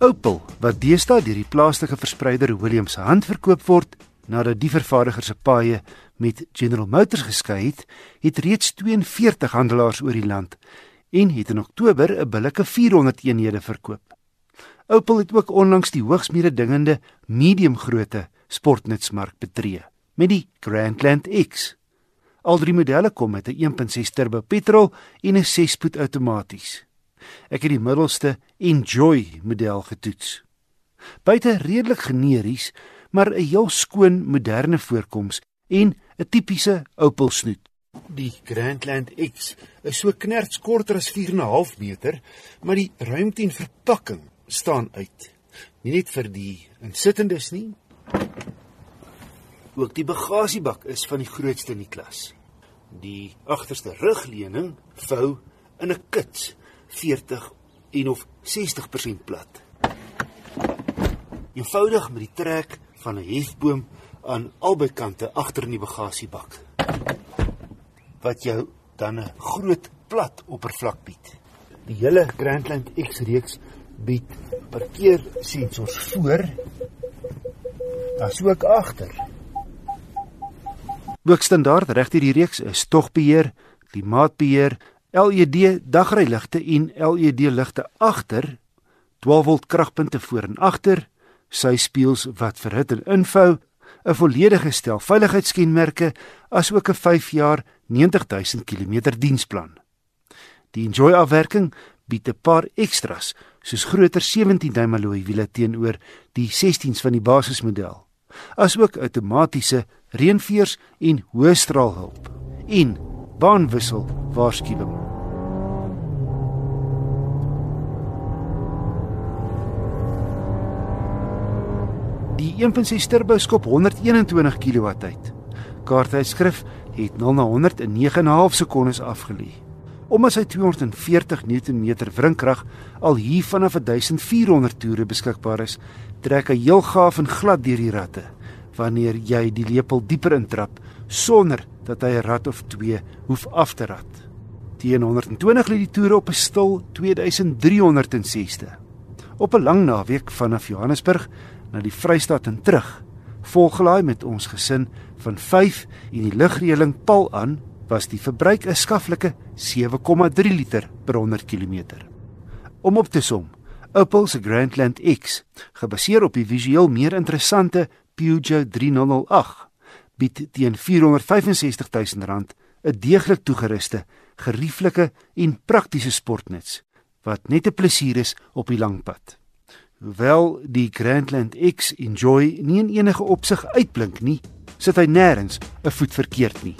Opel, wat deesdae deur die plaaslike verspreider Williams se hand verkoop word, nadat die vervaardiger se paaie met General Motors geskei het, het reeds 42 handelaars oor die land en het in Oktober 'n billike 400 eenhede verkoop. Opel het ook onlangs die hoogs mededingende medium-grootte sportnutsmark betree met die Grandland X. Al drie modelle kom met 'n 1.6 turbo petrol en 'n 6-spoed outomaties. Ek het die middelste Enjoy model getoets. Buite redelik generies, maar 'n heel skoon moderne voorkoms en 'n tipiese Opel snoet. Die Grandland X is so knerts korter as 4.5 meter, maar die ruimte en verpakking staan uit. Nie net vir die insittendes nie. Ook die bagasiebak is van die grootste in die klas. Die agterste rugleuning vou in 'n kits 40 en of 60% plat. Eenvoudig met die trek van 'n hefboom aan albei kante agter in die bagasiebak. Wat jou dan 'n groot plat oppervlak bied. Die hele Grandland X reeks bied parkeer sensors voor. Daar's ook agter. Ook standaard reg deur die reeks is togbeheer, klimaatbeheer, LED dagryligte en LED ligte agter, 12 volt kragpunte voor en agter, sy spieëls wat verhit en invou, 'n volledige stel veiligheidskenmerke asook 'n 5 jaar 90000 km diensplan. Die Enjoy afwerking bied 'n paar ekstras soos groter 17 duim alloy wiele teenoor die 16s van die basismodel, asook outomatiese reënveers en hoë straalhulp. En baanwissel waarskuwing. Die 1.6 turbo skop 121 kW uit. Kaarthuisskrif het 0 na 100 in 9.5 sekondes afgelê. Omdat sy 240 Nm wrinkrag al hier vanaf 1400 toere beskikbaar is, trek hy heel gaaf en glad deur die ratte wanneer jy die lepel dieper intrap sonder dat hy 'n rat of 2 hoef af te rat. Teen 120 lê die toere op 'n stil 2360. Op 'n lang naweek vanaf Johannesburg na die Vrystaat en terug, volgelaai met ons gesin van 5 en die lugreëling pal aan, was die verbruik 'n skaflike 7,3 liter per 100 km. Om op te som, Opel se Grandland X, gebaseer op die visueel meer interessante Peugeot 3008 bied teen R465 000 'n deeglik toegeruste, gerieflike en praktiese sportnuts wat net 'n plesier is op die lang pad. Hoewel die Grandland X Enjoy nie in enige opsig uitblink nie, sit hy nêrens 'n voet verkeerd nie.